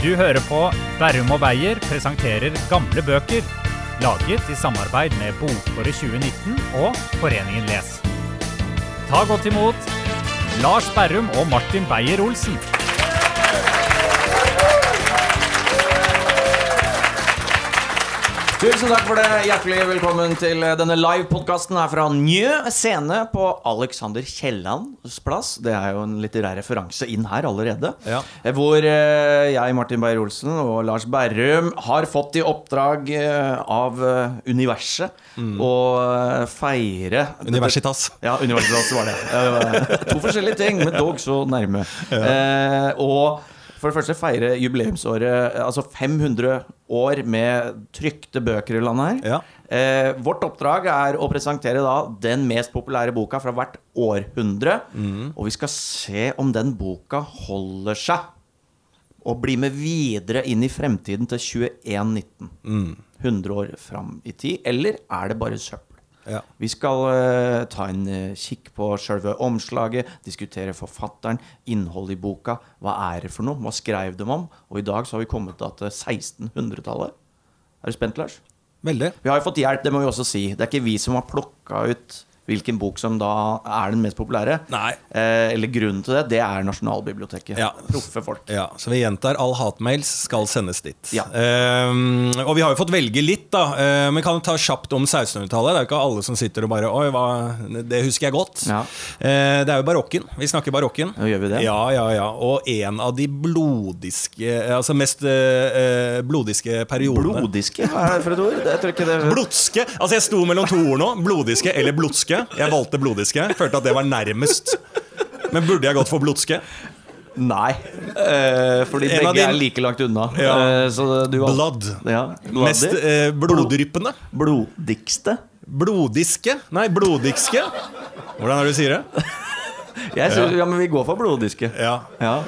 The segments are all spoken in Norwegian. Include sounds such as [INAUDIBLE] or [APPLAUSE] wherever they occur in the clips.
Du hører på Berrum og Beyer presenterer gamle bøker. Laget i samarbeid med Bokåret 2019 og Foreningen Les. Ta godt imot Lars Berrum og Martin Beyer-Olsen. Tusen takk for det. Hjertelig velkommen til denne live-podkasten her fra Njø scene på Alexander Kiellands plass. Det er jo en litterær referanse inn her allerede. Ja. Eh, Hvor eh, jeg, Martin Beyer-Olsen og Lars Berrum har fått i oppdrag eh, av universet universet å eh, feire Universitas. ja, Universitas var det. Ja, to forskjellige ting, men dog så nærme. Eh, og for det første feire jubileumsåret, altså 500 år med trykte bøker i landet her. Ja. Eh, vårt oppdrag er å presentere da den mest populære boka fra hvert århundre. Og vi skal se om den boka holder seg. Og blir med videre inn i fremtiden til 2119. 100 år fram i tid. Eller er det bare søppel? Ja. Vi skal uh, ta en uh, kikk på sjølve omslaget, diskutere forfatteren, innholdet i boka. Hva er det for noe? Hva skrev de om? Og i dag så har vi kommet til 1600-tallet. Er du spent, Lars? Veldig. Vi har jo fått hjelp, det må vi også si. Det er ikke vi som har plukka ut hvilken bok som da er den mest populære. Eh, eller grunnen til det, det er Nasjonalbiblioteket. Ja. Proffe folk. Ja, så vi gjentar all hatmails skal sendes dit. Ja. Ehm, og vi har jo fått velge litt, da. Ehm, men kan jo ta kjapt om 1600-tallet. Det er jo ikke alle som sitter og bare Oi, hva, det husker jeg godt. Ja. Eh, det er jo barokken. Vi snakker barokken. Ja, gjør vi det? Ja, ja, ja. Og en av de blodiske Altså mest eh, eh, blodiske periodene. Blodiske, hva er det for et ord? Jeg tror ikke det Blodske! Altså Jeg sto mellom to ord nå. Blodiske eller blodske. Jeg valgte blodiske. Følte at det var nærmest. Men burde jeg gått for blodske? Nei. Eh, fordi En begge din... er like langt unna. Ja. Eh, så du Blood. Ja. Mest eh, bloddryppende. Bloddikste. Blodiske? Nei, bloddikske. Hvordan er det du sier det? Jeg synes, ja. men vi går for bloddiske. Ja. Ja.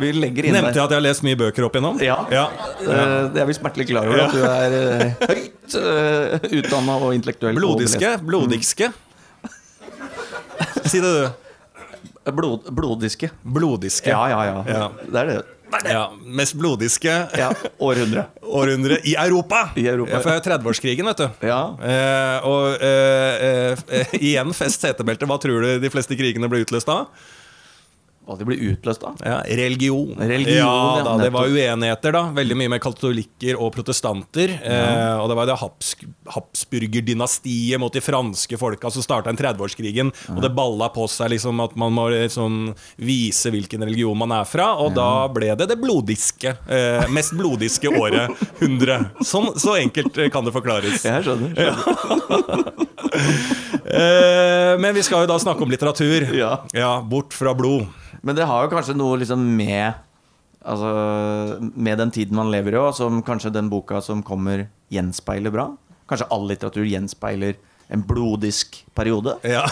Vi legger inn Nevnte jeg at jeg har lest mye bøker opp igjennom? Ja. ja. Eh, Det er vi smertelig klar over, Ja. at du er eh, høyt uh, utdanna og intellektuell. Bloddiske, bloddikske belest. [LAUGHS] Si det, du. Blod, blodiske. Blodiske. Ja, ja, ja. Ja. Det er det. Ja, Mest blodiske Ja. Århundre. [LAUGHS] århundre i Europa. I Europa. Ja, for er 30-årskrigen, vet du. Ja. Eh, og eh, eh, [LAUGHS] igjen fest setebelte. Hva tror du de fleste krigene ble utløst av? Hva de blir utløst av? Ja, religion. Religion, ja, ja, da, det var uenigheter, da. Veldig mye med katolikker og protestanter. Eh, og det var det Habs Habsburger-dynastiet mot de franske folka som starta 30-årskrigen. Og det balla på seg liksom at man må liksom vise hvilken religion man er fra. Og da ble det det blodiske. Eh, mest blodiske året. 100. Sånn, så enkelt eh, kan det forklares. Jeg skjønner. skjønner. [LAUGHS] Eh, men vi skal jo da snakke om litteratur. Ja. ja bort fra blod. Men det har jo kanskje noe liksom med Altså Med den tiden man lever i som kanskje den boka som kommer, gjenspeiler bra. Kanskje all litteratur gjenspeiler en blodisk periode. Ja.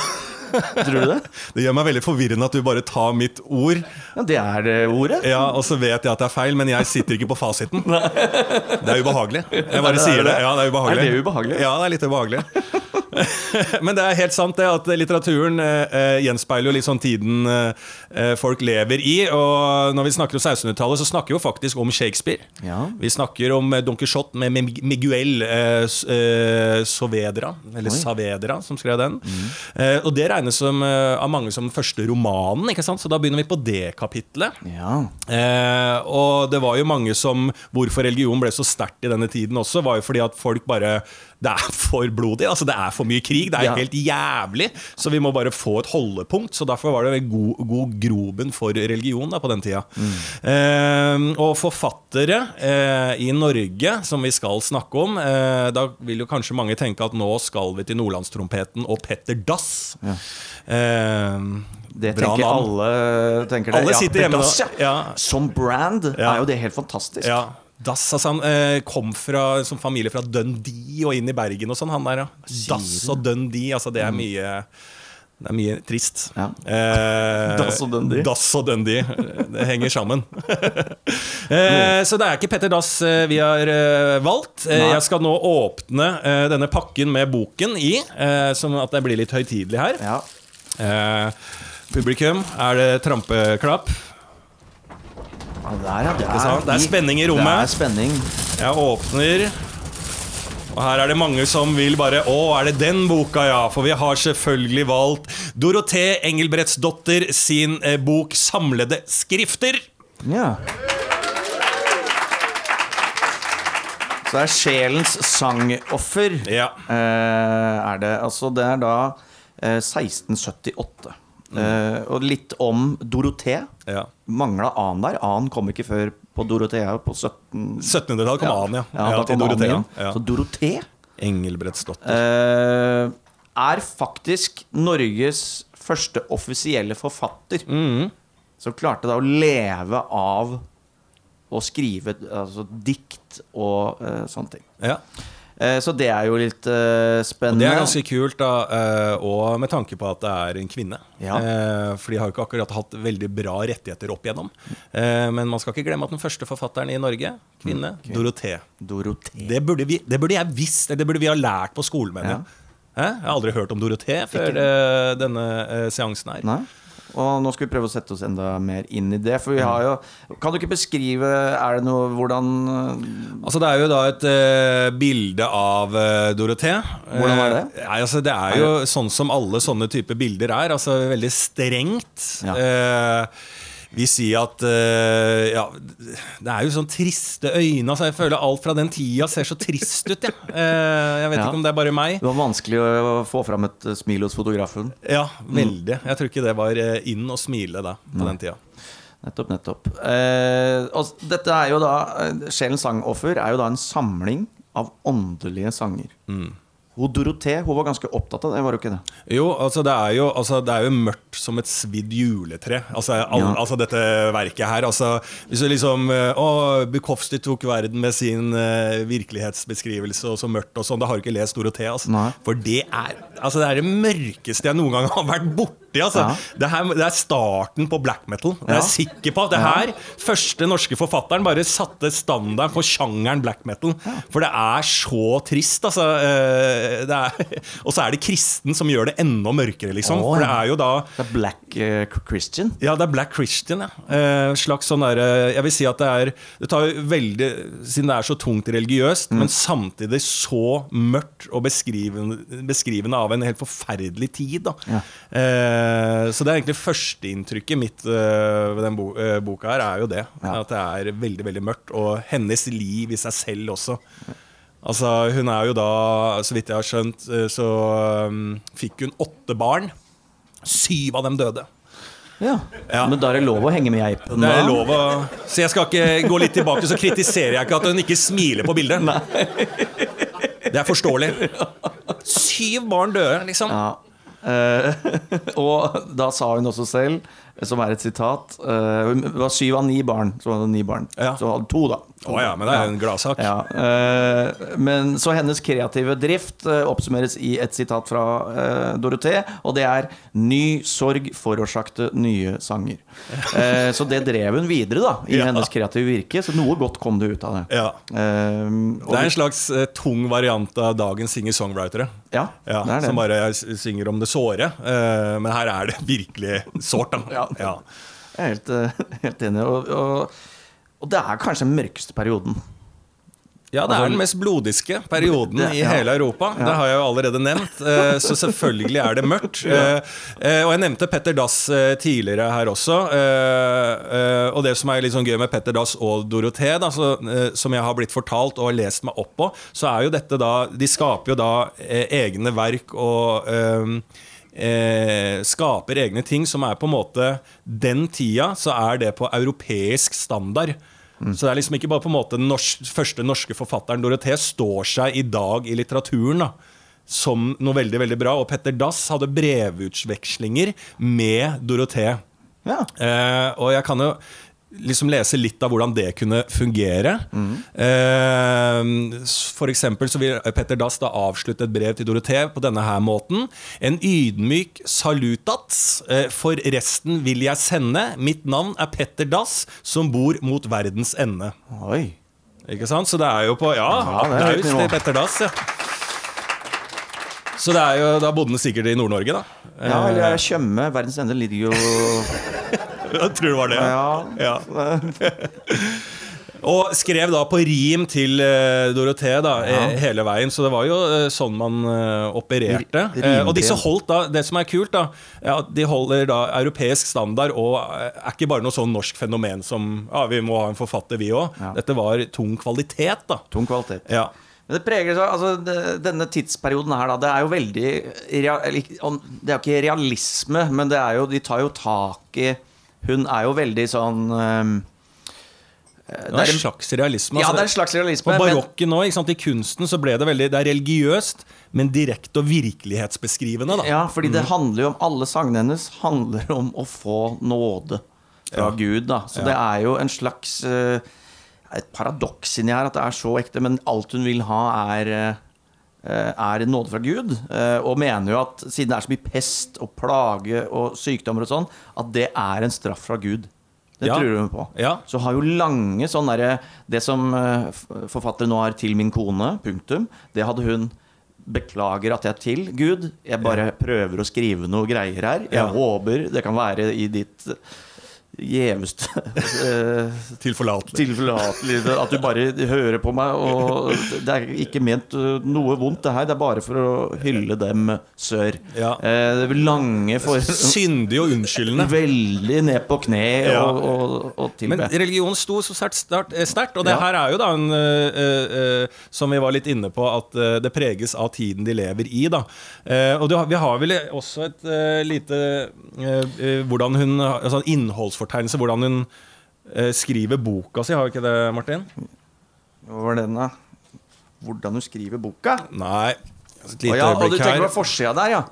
Tror du det? [LAUGHS] Det gjør meg veldig forvirrende at du bare tar mitt ord, Ja, det er det ordet. ja, og så vet jeg at det er feil, men jeg sitter ikke på fasiten. [LAUGHS] Det er ubehagelig. Jeg det bare er sier det. det. Ja, det er ubehagelig. Er det ubehagelig? Ja, det er litt ubehagelig. [LAUGHS] Men det er helt sant det at litteraturen eh, eh, gjenspeiler jo litt sånn tiden eh, folk lever i. Og når vi snakker om 1600-tallet, så snakker vi jo faktisk om Shakespeare. Ja. Vi snakker om eh, Don Quijote med Miguel eh, S- eh, eller Oi. Saavedra, som skrev den. Eh, og det regnes som, eh, av mange som den første romanen, ikke sant? så da begynner vi på det kapitlet. Ja. Eh, og det var jo mange som Hvorfor religion ble så sterkt i denne tiden også, var jo fordi at folk bare Det er for blodig. altså Det er for mye krig. Det er Ja. helt jævlig. Så vi må bare få et holdepunkt. Så derfor var det en god, god grobunn for religion da på den tida. Eh, og forfattere eh, i Norge, som vi skal snakke om eh, Da vil jo kanskje mange tenke at nå skal vi til Nordlandstrompeten og Petter Dass. Eh, Det tenker navn. alle tenker det. Alle Ja, sitter hjemme Bedass, da. ja. Ja. Som brand Ja. er jo det helt fantastisk. Ja. Dass, altså Han eh, kom fra som familie fra Dundee og inn i Bergen og sånn, han der, ja. Dass og Dundee, altså det er mye det er mye trist. Ja. Eh, Dass og Dundee. Dass og Dundee. Det henger sammen. [LAUGHS] eh, så det er ikke Petter Dass eh, vi har eh, valgt. Eh, Nei. jeg skal nå åpne denne pakken med boken i, sånn at det blir litt høytidelig her. Ja. Eh, publikum, er det trampeklapp? Ja, der, ja, det, Ikke? Det er spenning i rommet. Det er spenning. Jeg åpner. Og her er det mange som vil bare Å, er det den boka, ja? For vi har selvfølgelig valgt Dorothée Engelbrettsdotter sin eh, bok 'Samlede skrifter'. Ja. Så det er sjelens sangoffer. Ja. Eh, er det. Altså, det er da eh, 1678. Eh, og litt om Dorothée. Ja. Mangla A-en der. A-en kom ikke før på Dorothea på 17... 1700-tallet kom an, ja. Ja, ja, til Dorothea. Dorothea. Ja. Så Dorothea Engelbrettsdotter. eh, er faktisk Norges første offisielle forfatter. Mm. Som klarte da å leve av å skrive altså, dikt og uh, sånne ting. Ja. Eh, så det er jo litt spennende. Og det er ganske kult, da, eh, og med tanke på at det er en kvinne. Ja. Eh, For de har jo ikke akkurat hatt veldig bra rettigheter opp igjennom. Eh, Men man skal ikke glemme at den første forfatteren i Norge, kvinne, Dorothée. Dorothée. Det burde, vi, det burde jeg visst, det burde vi ha lært på skolen. mener jeg. Hæ? Jeg har aldri hørt om Dorothée før Ikke. eh, denne eh, seansen her. Nei? Og nå skal vi prøve å sette oss enda mer inn i det. For vi har jo Kan du ikke beskrive Er det noe Hvordan eh, Altså Det er jo da et uh, bilde av uh, Dorothée. Hvordan er det? Uh, nei, altså, det er jo sånn som alle sånne typer bilder er. Altså Veldig strengt. Ja. Eh, vi sier at uh, Ja, det er jo sånn triste øyne. Altså Jeg føler alt fra den tida ser så trist ut, jeg. Uh, jeg vet Ja. ikke om det er bare meg. Det var vanskelig å få fram et eh, smil hos fotografen. Ja, veldig. Jeg tror ikke det var inn å smile da på den tida. Nettopp, nettopp. Uh, og dette er jo da Sjelens sangoffer er jo da en samling av åndelige sanger. Hun Dorothée hun var ganske opptatt av det, var hun ikke det? Jo, altså det er jo, altså det er jo mørkt som et svidd juletre. Altså, all, Ja. altså dette verket her. Altså, hvis du liksom eh, Å, Bukowski tok verden med sin uh, virkelighetsbeskrivelse og så mørkt og sånn. Da har du ikke lest Dorothée. Altså. For det er, altså, det er det mørkeste jeg noen gang har vært borti. Altså. Ja. Det, her, det er starten på black metal. Det er jeg sikker på. Det her, første norske forfatteren, bare satte standard for sjangeren black metal. For det er så trist, altså. Eh, [LAUGHS] Og så er det kristen som gjør det enda mørkere, liksom. Oh, For det er jo da Det er Black uh, Christian. ja, det er Black Christian, ja. Eh, slags sånn der, eh, jeg vil si at det er Det tar jo veldig Siden det er så tungt religiøst, men samtidig så mørkt og beskrivende, beskrivende av en helt forferdelig tid. Da. Ja. Eh, så det er egentlig førsteinntrykket mitt eh, ved den bo eh, boka her, er jo det. Ja. At det er veldig, veldig mørkt. Og hennes liv i seg selv også. Altså, hun er jo da, så vidt jeg har skjønt, eh, så um, fikk hun åtte barn. Syv av dem døde. Ja. Ja. Men da er det lov å henge med geipen? Det er lov å Så jeg skal ikke gå litt tilbake, så kritiserer jeg ikke at hun ikke smiler på bildet. Det er forståelig. Syv barn døde, liksom. Ja. Eh, [LAUGHS] og da sa hun også selv, som er et sitat eh, Hun var syv av ni barn. Så var det ni barn. Ja. Så hadde to, da. Å ja, men det er jo en gladsak. Ja, eh, men så hennes kreative drift eh, oppsummeres i et sitat fra uh, Dorothée, og det er 'Ny sorg forårsakte nye sanger'. [LAUGHS] Så det drev hun videre da i Ja. hennes kreative virke, så noe godt kom det ut av det. Ja. Det er en slags tung variant av dagens singer-songwritere. ja, Ja, det det. Som bare synger om det såre. men her er det virkelig sårt, da. Ja. Jeg er helt, eh, [LAUGHS] helt enig. Og, og, og det er kanskje den mørkeste perioden. Ja, det er den mest blodiske perioden i hele Europa. Det har jeg jo allerede nevnt. eh, Så selvfølgelig er det mørkt. [LAUGHS] Eh, Og jeg nevnte Petter Dass tidligere her også. Og det som er litt sånn gøy med Petter Dass og Dorothée, da, som jeg har blitt fortalt og har lest meg opp på, så er jo dette da De skaper jo da egne verk og eh, skaper egne ting som er på en måte Den tida så er det på europeisk standard. Så det er liksom ikke bare på en måte den norsk, første norske forfatteren Dorothée står seg i dag i litteraturen da, som noe veldig veldig bra. Og Petter Dass hadde brevutvekslinger med Dorothée. Ja. Eh, og jeg kan jo liksom lese litt av hvordan det kunne fungere. Eh, for så vil Petter Dass da avslutte et brev til Dorothée på denne her måten. En ydmyk salutats. Eh, for resten vil jeg sende. Mitt navn er Petter Dass, som bor mot verdens ende. Oi. Ikke sant? Så det er jo på Ja, Ja, det er høyt applaus nivå. Petter Dass, ja. Så det er jo, da bodde han sikkert i Nord-Norge, da. Ja, eller Tjøme. Verdens ende ligger jo [LAUGHS] Jeg tror det var det. Ja. Ja. [LAUGHS] Og skrev da på rim til uh, Dorothée da, ja. hele veien. Så det var jo eh, sånn man eh, opererte. Eh, og disse holdt da, Det som er kult, da, ja, de holder da europeisk standard og eh, er ikke bare noe sånn norsk fenomen som ja, vi må ha en forfatter, vi òg. Ja. Dette var tung kvalitet, da. Tung kvalitet. Ja. Men det preger seg, altså Denne tidsperioden her, da, det er jo veldig Det er jo ikke realisme, men det er jo, de tar jo tak i Hun er jo veldig sånn ehm, Det er en slags realisme. Ja, altså. det er en slags realisme. På barokken òg. i kunsten, så ble det veldig Det er religiøst, men direkte og virkelighetsbeskrivende. da Ja, fordi Mm. det handler jo om Alle sangene hennes handler om å få nåde fra Ja. Gud. da Så Ja. det er jo en slags uh, Et paradoks inni her at det er så ekte, men alt hun vil ha, er eh, er en nåde fra Gud, eh, og mener jo at siden det er så mye pest og plage og sykdommer og sånn, at det er en straff fra Gud. Det Ja. tror hun på. Ja. Så har jo lange sånn derre Det som eh, forfatteren nå har til min kone, punktum, det hadde hun Beklager at jeg er til Gud. Jeg bare prøver å skrive noe greier her. Jeg Ja. håper det kan være i ditt gjeveste [LAUGHS] Tilforlatelig. tilforlatelig At du bare hører på meg. Og det er ikke ment uh, noe vondt, det her. Det er bare for å hylle dem sør. Ja. Eh, det er lange for Syndig og unnskyldende. Veldig ned på kne Ja. og, og, og Men religionen religion sto så sterkt, eh, sterkt, og det Ja. her er jo da en uh, eh, Som vi var litt inne på, at det preges av tiden de lever i. da Eh, Og du, vi har vel også et lite Hvordan hun Altså en innholdsfortegnelse, hvordan hun eh, skriver boka si, har vi ikke det, Martin? Hva var den, da? Hvordan du skriver boka? Nei. Et Å lite ja, og du tenker på forsida der, ja.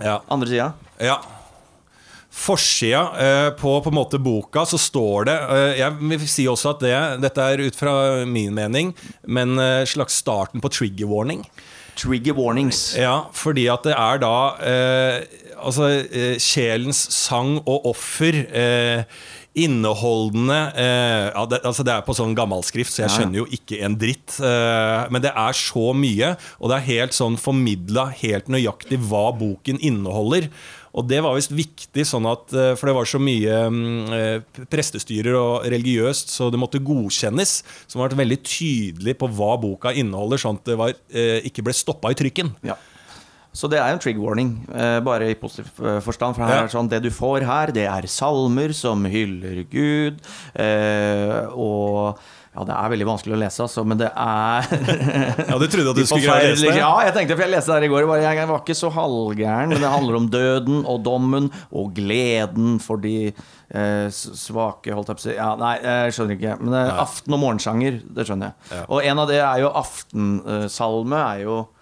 Ja. Andre sida. Ja. Forsida eh, på på en måte boka så står det eh, Jeg vil si også at det Dette er ut fra min mening, men eh, slags starten på trigger warning. Trigger warnings. Ja, fordi at det er da eh, Altså eh, sjelens sang og offer. Eh, Inneholdende eh, ja, det, altså det er på sånn gammalskrift, så jeg skjønner jo ikke en dritt. Eh, men det er så mye, og det er helt sånn formidla helt nøyaktig hva boken inneholder. Og det var visst viktig, sånn at, eh, for det var så mye mm, eh, prestestyrer og religiøst, så det måtte godkjennes. Som har vært veldig tydelig på hva boka inneholder, sånn at det var, ikke ble stoppa i trykken. Ja. Så det er jo en trigger warning, eh, bare i positiv eh, forstand. For her er sånn, det du får her, det er salmer som hyller Gud. Eh, og ja, det er veldig vanskelig å lese, altså, men det er [LAUGHS] Ja, du trodde at du [LAUGHS] skulle greie å lese det? Ja, jeg tenkte, for jeg leste det her i går. Jeg var ikke så halvgæren. Men det handler om døden og dommen og gleden for de eh, svake, holdt jeg på å si. Ja, nei, jeg skjønner ikke. Men det er aften- og morgensjanger, det skjønner jeg. Ja. Og en av det er jo aftensalme, er jo eh,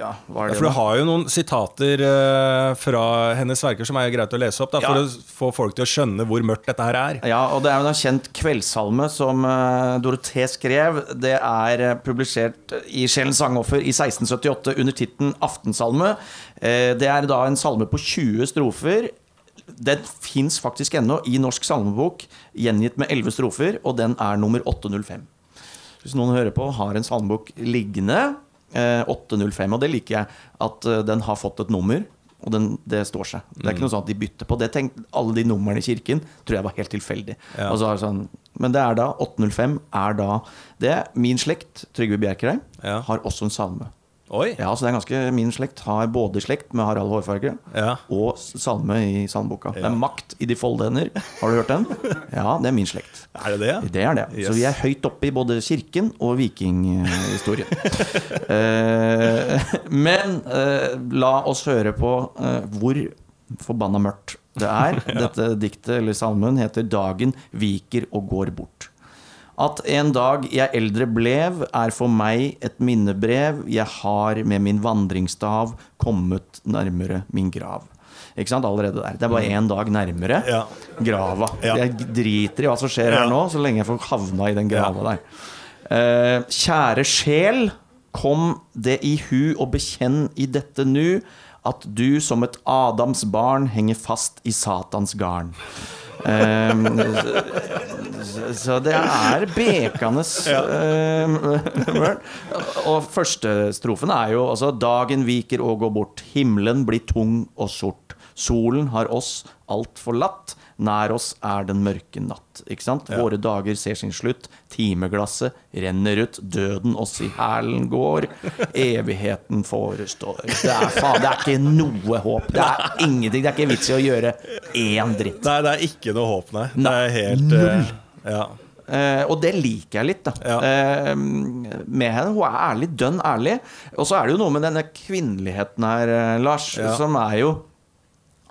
Ja, hva er Ja, for du har jo noen sitater eh, fra hennes verker som er greit å lese opp, da, for Ja. å få folk til å skjønne hvor mørkt dette her er. Ja, og det er jo en kjent kveldssalme som uh, Dorothée skrev. Det er eh, publisert i Sjelens sangoffer i 1678 under tittelen 'Aftensalme'. Eh, det er da en salme på 20 strofer. Den fins faktisk ennå i Norsk salmebok, gjengitt med 11 strofer, og den er nummer 805. Hvis noen hører på, har en salmebok liggende, eh, 805, og det liker jeg, at eh, den har fått et nummer. Og den, det står seg. Det er ikke noe sånn at de bytter på. Det tenk, Alle de numrene i kirken tror jeg var helt tilfeldig. Ja. Sånn, men det er da 805 er da det. Min slekt, Trygve Bjerkreim, Ja. har også en salme. Oi! Ja, så det er ganske Min slekt har både slekt med Harald Hårfarge Ja. og salme i salmeboka. Det er 'Makt i de folde hender'. Har du hørt den? [LAUGHS] Ja, det er min slekt. Er det det? Det er det. Så vi er høyt oppe i både kirken og vikinghistorien. [LAUGHS] eh, men eh, la oss høre på eh, hvor forbanna mørkt det er. [LAUGHS] Dette diktet, eller salmen, heter 'Dagen viker og går bort'. At en dag jeg eldre blev, er for meg et minnebrev. Jeg har med min vandringsstav kommet nærmere min grav. Ikke sant? Allerede der. Det er bare én dag nærmere Ja. grava. Ja. Jeg driter i hva som skjer her nå, så lenge jeg får havna i den grava der. Eh, kjære sjel, kom det i hu og bekjenn i dette nu at du som et Adams barn henger fast i Satans garn. Eh, så- så det er bekende Og første strofen er jo altså Dagen viker og går bort, himmelen blir tung og sort. Solen har oss alt forlatt. Nær oss er den mørke natt. Ikke sant? Våre dager ser sin slutt. Timeglasset renner ut. Døden oss i hælen går. Evigheten forestår. Det er faen, det er ikke noe håp. Det er ingenting. Det er ikke vits i å gjøre én dritt. Nei, det er ikke noe håp, nei. Det er helt Null. ja. Uh, og det liker jeg litt, da. Ja. Uh, med henne. Hun er ærlig, dønn ærlig. Og så er det jo noe med denne kvinneligheten her, eh, Lars, Ja. som er jo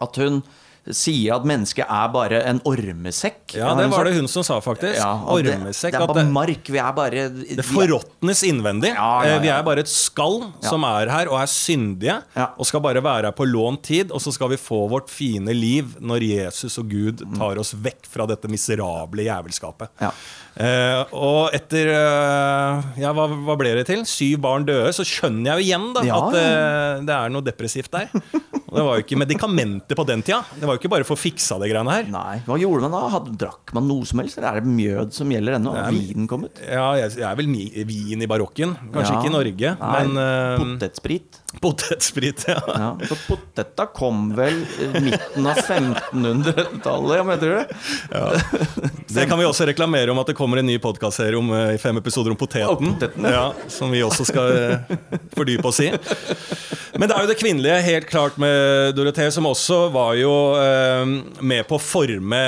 at hun sier at mennesket er bare en ormesekk. ja, det var det hun som sa, faktisk. Ja, ormesekk. det, det er bare mark. Vi er bare det forråtnes innvendig. Ja, ja, Eh, Vi er bare et skall som er her og er syndige, og skal bare være her på lånt tid. Og så skal vi få vårt fine liv når Jesus og Gud tar oss vekk fra dette miserable jævelskapet. Ja. Eh, og etter uh, Ja, hva, hva ble det til? Syv barn døde. Så skjønner jeg jo igjen da at eh, det er noe depressivt der. [LAUGHS] Det var jo ikke medikamenter på den tida. Det var jo ikke bare for å fiksa det greiene her. Nei, Hva gjorde man da? Hadde, drakk man noe som helst? Eller er det mjød som gjelder ennå? Har Vinen kommet? Ja, jeg, jeg er vel vin i barokken. Kanskje Ja. ikke i Norge, Nei, men uh, Potetsprit. Potetsprit, ja. Ja, så potetta kom vel i midten av 1500-tallet, ja, mener du det? Det kan vi også reklamere om at det kommer en ny podkastserie om eh, fem episoder om poteten. Poteten, ja, som vi også skal eh, fordype oss i. Men det er jo det kvinnelige, helt klart, med Dorothée, som også var jo eh, med på å forme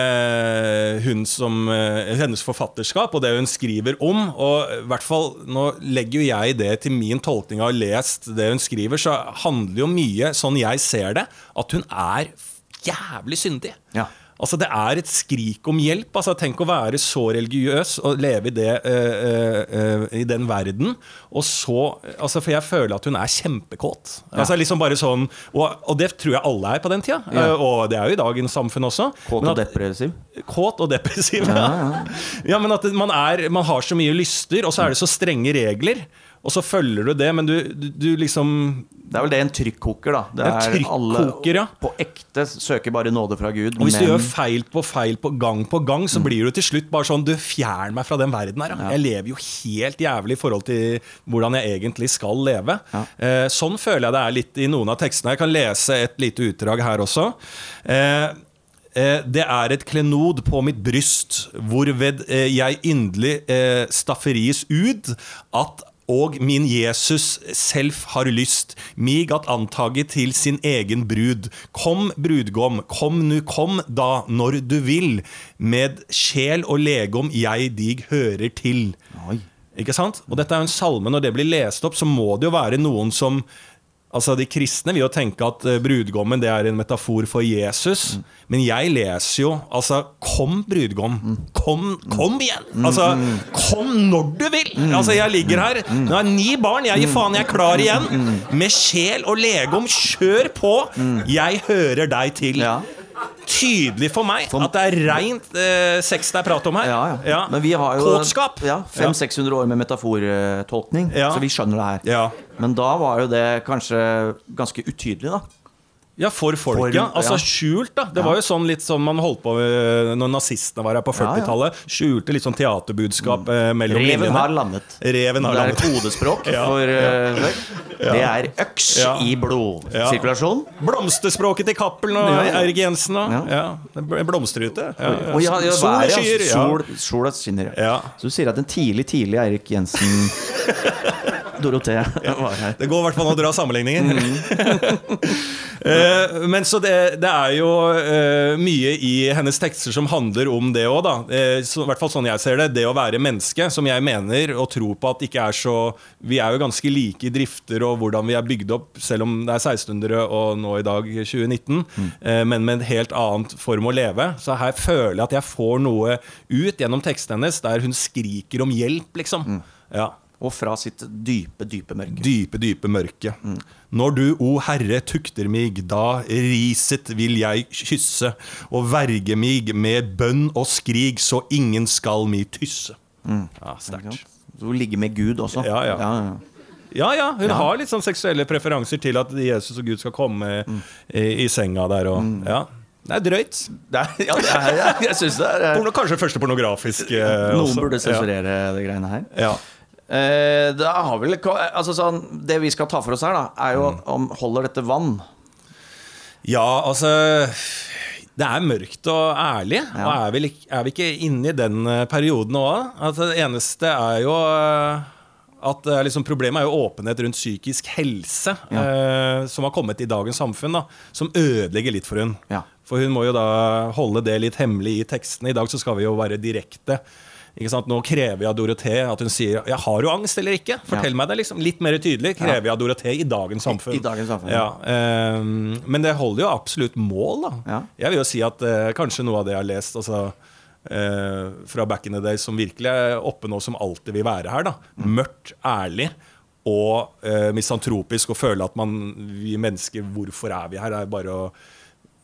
hun som hennes forfatterskap og det hun skriver om. Og i hvert fall, nå legger jo jeg det til min tolkning av lest det hun skriver, så handler det jo mye, sånn jeg ser det, at hun er jævlig syndig. Ja. Altså Det er et skrik om hjelp. Altså Tenk å være så religiøs og leve i, det, eh, eh, eh, i den verden. Og så altså For jeg føler at hun er kjempekåt. Altså liksom bare sånn og, og det tror jeg alle er på den tida. Ja. Og det er jo i dagens samfunn også. Kåt og at- depressiv. Kåt og depressiv. Ja, ja. men at man, er, man har så mye lyster, og så er det så strenge regler. Og så følger du det, men du, du, du liksom Det er vel det en trykkoker, da. Det er trykkoker, ja. På ekte søker bare nåde fra Gud. Og hvis du gjør feil på feil på gang på gang, så blir du til slutt bare sånn Du, fjern meg fra den verden her. Ja. Jeg lever jo helt jævlig i forhold til hvordan jeg egentlig skal leve. Ja. Eh, sånn føler jeg det er litt i noen av tekstene. Jeg kan lese et lite utdrag her også. Eh, eh, det er et klenod på mitt bryst, hvorved jeg yndelig stafferis ut, at og min Jesus selv har lyst, mig at antage til sin egen brud. Kom, brudgom, kom nu, kom da, når du vil. Med sjel og legom jeg dig hører til. Ikke sant? Og dette er jo en salme. Når det blir lest opp, så må det jo være noen som Altså De kristne vil jo tenke at eh, brudgommen det er en metafor for Jesus. Men jeg leser jo altså Kom, brudgom. Kom, kom igjen! Altså, Kom når du vil! Altså Jeg ligger her. Nå er ni barn. Jeg gir faen, jeg er klar igjen. Med sjel og legom. Kjør på! Jeg hører deg til. Ja. Tydelig for meg at det er reint eh, sex det er prat om her. Ja, ja. Men vi har jo Kåtskap. Ja, 500-600 år med metafortolkning, Ja. så vi skjønner det her. Ja. Men da var jo det kanskje ganske utydelig, da. Ja, for folk, For- ja. Altså skjult, da. Det var jo sånn litt som man holdt på når nazistene var her på Ja, ja. 40-tallet. Skjulte litt sånn teaterbudskap mm. mellom Reven linjene. har landet. Reven har det er kodespråk [LAUGHS] for eh, Det er øks i blodsirkulasjon. Blomsterspråket til Cappelen og. Eirik Jensen og Ja. ja. Blomsterute. Sol skyer. Sola skinner. Ja. Så du sier at en tidlig, tidlig Eirik Jensen [LAUGHS] Dorothée var her. Det går i hvert fall an å dra sammenligninger. Mm. [LAUGHS] Eh, men så det, det er jo eh, mye i hennes tekster som handler om det òg, da. Eh, så, I hvert fall sånn jeg ser det. Det å være menneske, som jeg mener og tror på at ikke er så Vi er jo ganske like i drifter og hvordan vi er bygd opp, selv om det er 1600 og nå i dag 2019, eh, men med en helt annen form å leve. Så her føler jeg at jeg får noe ut gjennom tekstene hennes der hun skriker om hjelp, liksom. Ja. Og fra sitt dype, dype mørke. Dype, dype mørke. Når du, o Herre, tukter mig, da riset vil jeg kysse, og verge mig med bønn og skrig, så ingen skal mi tysse. Ja, sterkt. Du ligger med Gud også. Ja, ja. ja. Ja, ja, hun Ja. har litt sånn seksuelle preferanser til at Jesus og Gud skal komme i, i senga der og Ja. Det er drøyt. Det er, ja, det er, ja jeg syns det er Porno, kanskje første pornografisk. eh, Noen også. burde sensurere de greiene her. Ja. Eh, det, har vel, altså sånn, det vi skal ta for oss her, da, er jo Mm. om holder dette vann. Ja, altså Det er mørkt og ærlig. Ja. Og er vi, er vi ikke inne i den eh, perioden òg? Altså, det eneste er jo eh, at eh, liksom, Problemet er jo åpenhet rundt psykisk helse, eh, som har kommet i dagens samfunn. da Som ødelegger litt for hun. Ja. For hun må jo da holde det litt hemmelig i tekstene. I dag så skal vi jo være direkte. Nå krever jeg av Dorothée at hun sier 'Jeg 'Har jo angst eller ikke?' Fortell Ja. meg det liksom litt mer tydelig. Krever jeg av Dorothée i dagens samfunn. I dagens samfunn, Ja, eh, men det holder jo absolutt mål, da. Ja. Jeg vil jo si at uh, kanskje noe av det jeg har lest altså, uh, fra back in the day som virkelig er oppe nå, som alltid vil være her. da Mørkt, ærlig og eh, misantropisk, og føle at man, vi mennesker, hvorfor er vi her? Det er bare å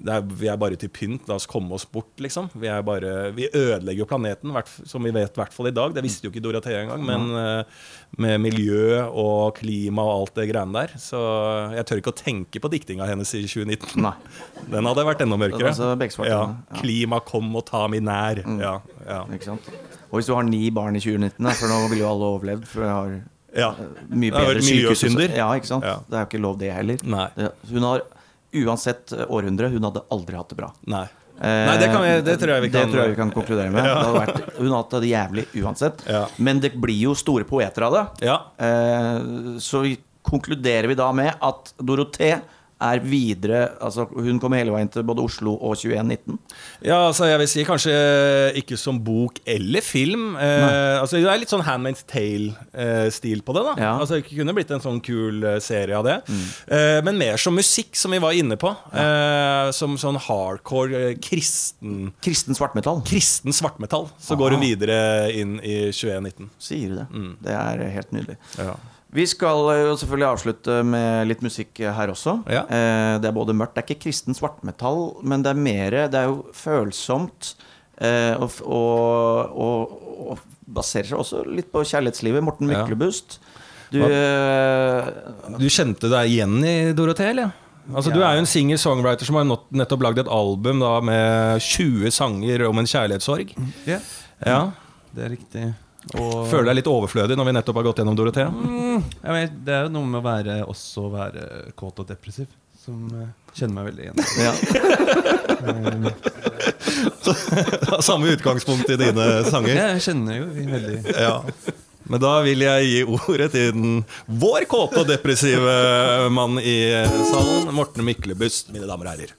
er, vi er bare til pynt. La oss komme oss bort, liksom. Vi, bare, vi ødelegger jo planeten, som vi vet i hvert fall i dag. Det visste jo ikke Dorothea engang. Men eh, med miljø og klima og alt det greiene der. Så jeg tør ikke å tenke på diktinga hennes i 2019. Nei. [LAUGHS] Den hadde vært enda mørkere. Altså ja. Mm. Klima, kom og ta meg nær. Ja, ja. Ikke sant? Og hvis du har ni barn i 2019, da, for nå ville jo alle overlevd, for jeg har ja. mye bedre miljøsynder. Ja, ikke sant? Ja. Det er jo ikke lov, det heller. Nei. Hun har uansett århundre, hun hadde aldri hatt det bra. Nei. Eh, Nei, det, kan vi, det tror jeg vi kan Det tror jeg vi kan konkludere med. [LAUGHS] Hadde vært, hun hadde hatt det jævlig uansett. Ja. Men det blir jo store poeter av det. Ja. Eh, så konkluderer vi da med at Dorothée er videre Altså hun kommer hele veien til både Oslo og 2119. Ja, altså jeg vil si kanskje ikke som bok eller film. Eh, altså Det er litt sånn Handmaid's Tale-stil på det. da Ja. Altså Det kunne blitt en sånn kul eh, serie av det. Eh, men mer som musikk, som vi var inne på. Eh, som sånn hardcore eh, kristen Kristen svartmetall, Kristen svartmetall. Så går hun videre inn i 2019. sier du det. Mm. Det er helt nydelig. Ja. Vi skal eh, jo selvfølgelig avslutte med litt musikk her også. Ja. Eh, det er både mørkt, det er ikke kristen svartmetall, men det er mer Det er jo følsomt. eh, og, og, og, baserer seg også litt på kjærlighetslivet. Morten Ja. Myklebust. Du eh, Du kjente deg igjen i Dorothea, eller? Altså, Du er jo en singer-songwriter som har nettopp lagd et album da, med 20 sanger om en kjærlighetssorg. Ja, Ja. det er riktig. Og Føler deg litt overflødig når vi nettopp har gått gjennom Dorothea? mm, vet, Det er jo noe med å være også være kåt og depressiv som eh, kjenner meg veldig igjen. ja. [LAUGHS] [LAUGHS] Samme utgangspunkt i dine sanger. Jeg kjenner jo veldig Ja. Men da vil jeg gi ordet til den, vår kåte og depressive mann i salen, Morten Myklebust, mine damer og herrer.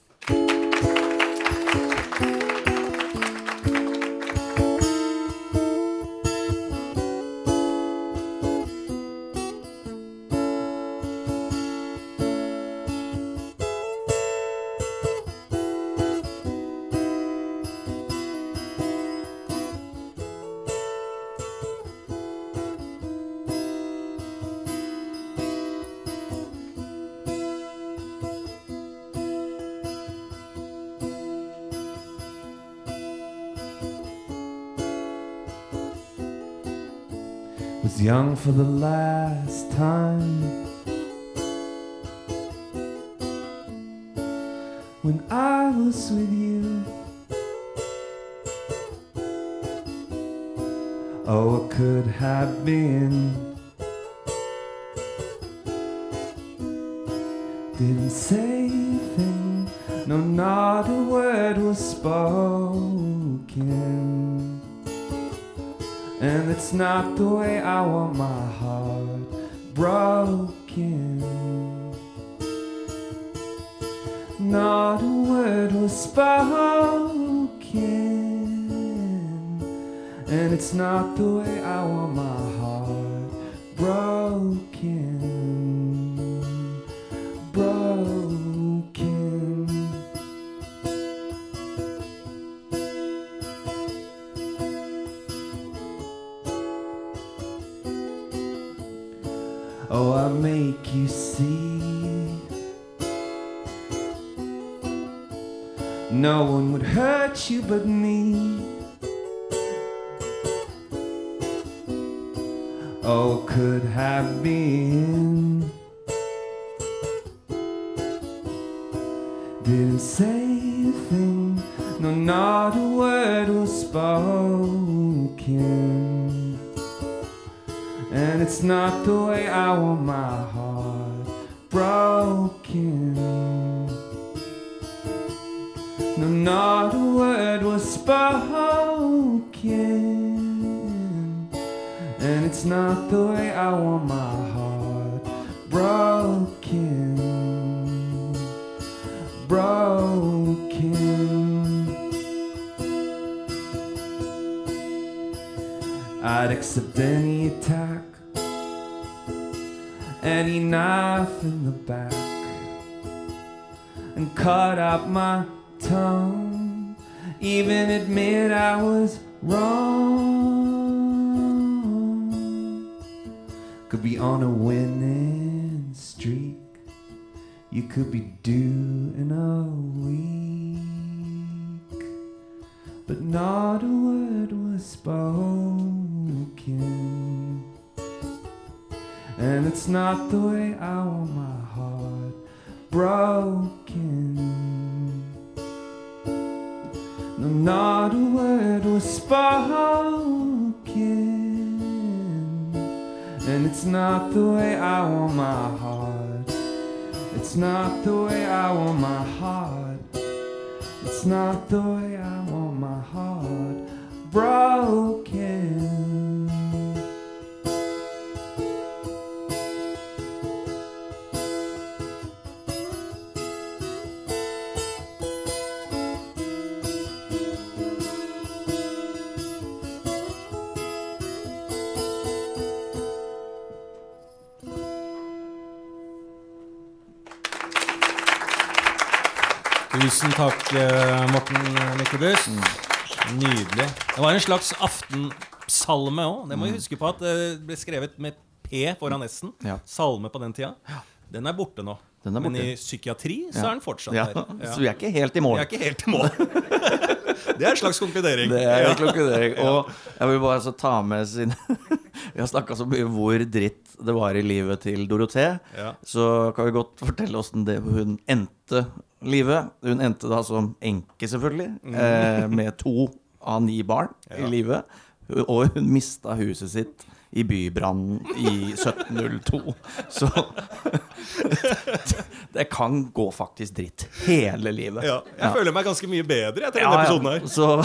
Young for the last time. When I was with you Oh, it could have been and it's not the way I want my heart broken. Not a word was spoken. And it's not the way I want my heart broken. No one would hurt you but me. Oh, could have been. Didn't say a thing, no, not a word was spoken. And it's not the way I want my heart broken. Not a word was spoken. And it's not the way I want my heart broken. Broken. I'd accept any attack, any knife in the back, and cut out my tongue. Even admit I was wrong. Could be on a winning streak. You could be due in a week. But not a word was spoken. And it's not the way I want my heart broken. No, not a word was spoken. And it's not the way I want my heart. It's not the way I want my heart. It's not the way I want my heart broken. Tusen takk, eh, Morten Myklebust. Nydelig. Det var en slags aftensalme òg. Det må vi huske på at det ble skrevet med P foran S-en. Ja. Salme på den tida. Den er borte nå. Den er Men i psykiatri så er den fortsatt Ja, der. Ja. Så vi er ikke helt i mål. Vi er ikke helt i mål. [LAUGHS] det er en slags konkludering. Det er en konkludering. Og jeg vil bare så ta med sin [LAUGHS] Vi har snakka så mye hvor dritt det var i livet til Dorothée. Ja. Så kan vi godt fortelle åssen hun endte livet. Hun endte da som enke, selvfølgelig, eh, med to av ni barn i livet. Og hun mista huset sitt i bybrannen i 1702. Så [LAUGHS] det kan gå faktisk dritt hele livet. Ja. Jeg føler meg ganske mye bedre etter Ja, denne ja. episoden her. Så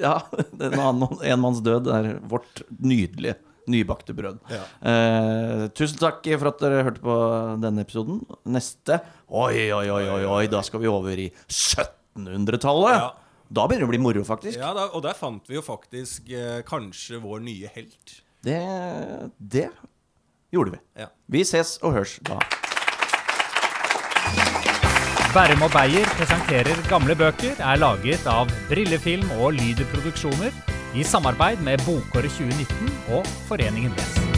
ja, [LAUGHS] en, annen, en manns død er vårt nydelige nybakte brød. Ja. Eh, tusen takk for at dere hørte på denne episoden. Neste Oi, oi, oi, oi, oi da skal vi over i 1700-tallet. Ja. Da begynner det å bli moro, faktisk. Ja, da, og der fant vi jo faktisk eh, kanskje vår nye helt. Det, det gjorde vi. Ja. Vi ses og hørs da. Bærum og Beyer presenterer gamle bøker er laget av Brillefilm og Lyder Produksjoner i samarbeid med Bokåret 2019 og Foreningen Les.